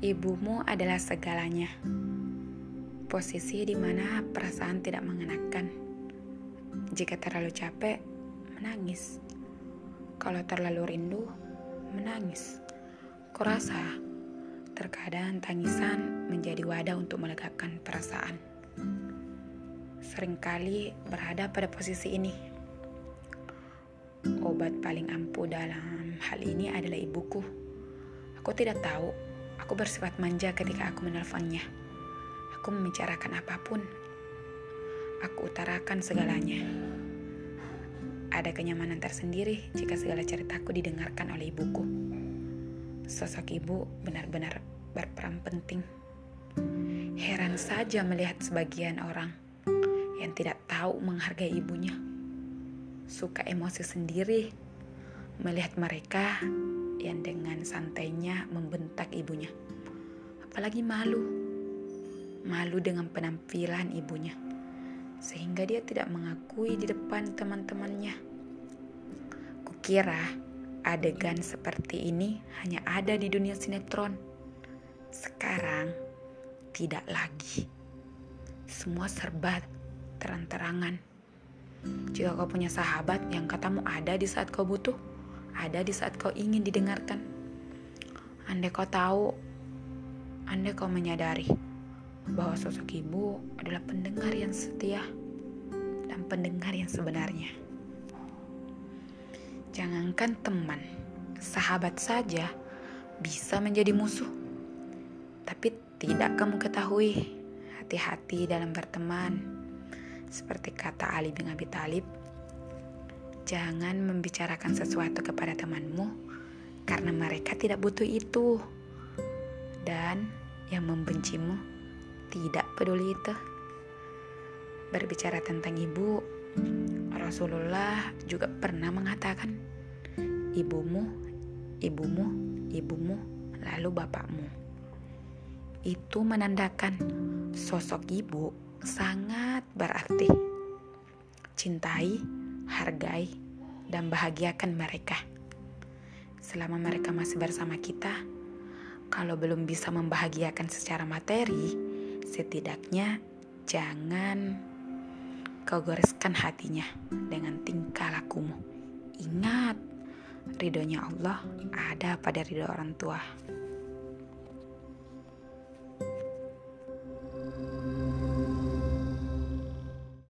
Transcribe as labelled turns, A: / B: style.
A: Ibumu adalah segalanya. Posisi di mana perasaan tidak mengenakan. Jika terlalu capek, menangis. Kalau terlalu rindu, menangis. Kurasa terkadang tangisan menjadi wadah untuk melegakan perasaan. Seringkali berada pada posisi ini. Obat paling ampuh dalam hal ini adalah ibuku. Aku tidak tahu Aku bersifat manja ketika aku menelponnya. Aku membicarakan apa pun. Aku utarakan segalanya. Ada kenyamanan tersendiri jika segala ceritaku didengarkan oleh ibuku. Sosok ibu benar-benar berperan penting. Heran saja melihat sebagian orang yang tidak tahu menghargai ibunya. Suka emosi sendiri melihat mereka yang dengan santainya membentak ibunya. Apalagi malu. Malu dengan penampilan ibunya. Sehingga dia tidak mengakui di depan teman-temannya. Kukira adegan seperti ini hanya ada di dunia sinetron. Sekarang tidak lagi. Semua serba terang-terangan. Jika kau punya sahabat yang katamu ada di saat kau butuh, ada di saat kau ingin didengarkan. Andai kau tahu, andai kau menyadari bahwa sosok ibu adalah pendengar yang setia dan pendengar yang sebenarnya. Jangankan teman, sahabat saja bisa menjadi musuh. Tapi tidak kamu ketahui, hati-hati dalam berteman. Seperti kata Ali bin Abi Thalib, Jangan membicarakan sesuatu kepada temanmu karena mereka tidak butuh itu. Dan yang membencimu tidak peduli itu. Berbicara tentang ibu, Rasulullah juga pernah mengatakan, "Ibumu, ibumu, ibumu, lalu bapakmu." Itu menandakan sosok ibu sangat berarti. Cintai hargai, dan bahagiakan mereka. Selama mereka masih bersama kita, kalau belum bisa membahagiakan secara materi, setidaknya jangan kau goreskan hatinya dengan tingkah lakumu. Ingat, ridhonya Allah ada pada ridho orang tua.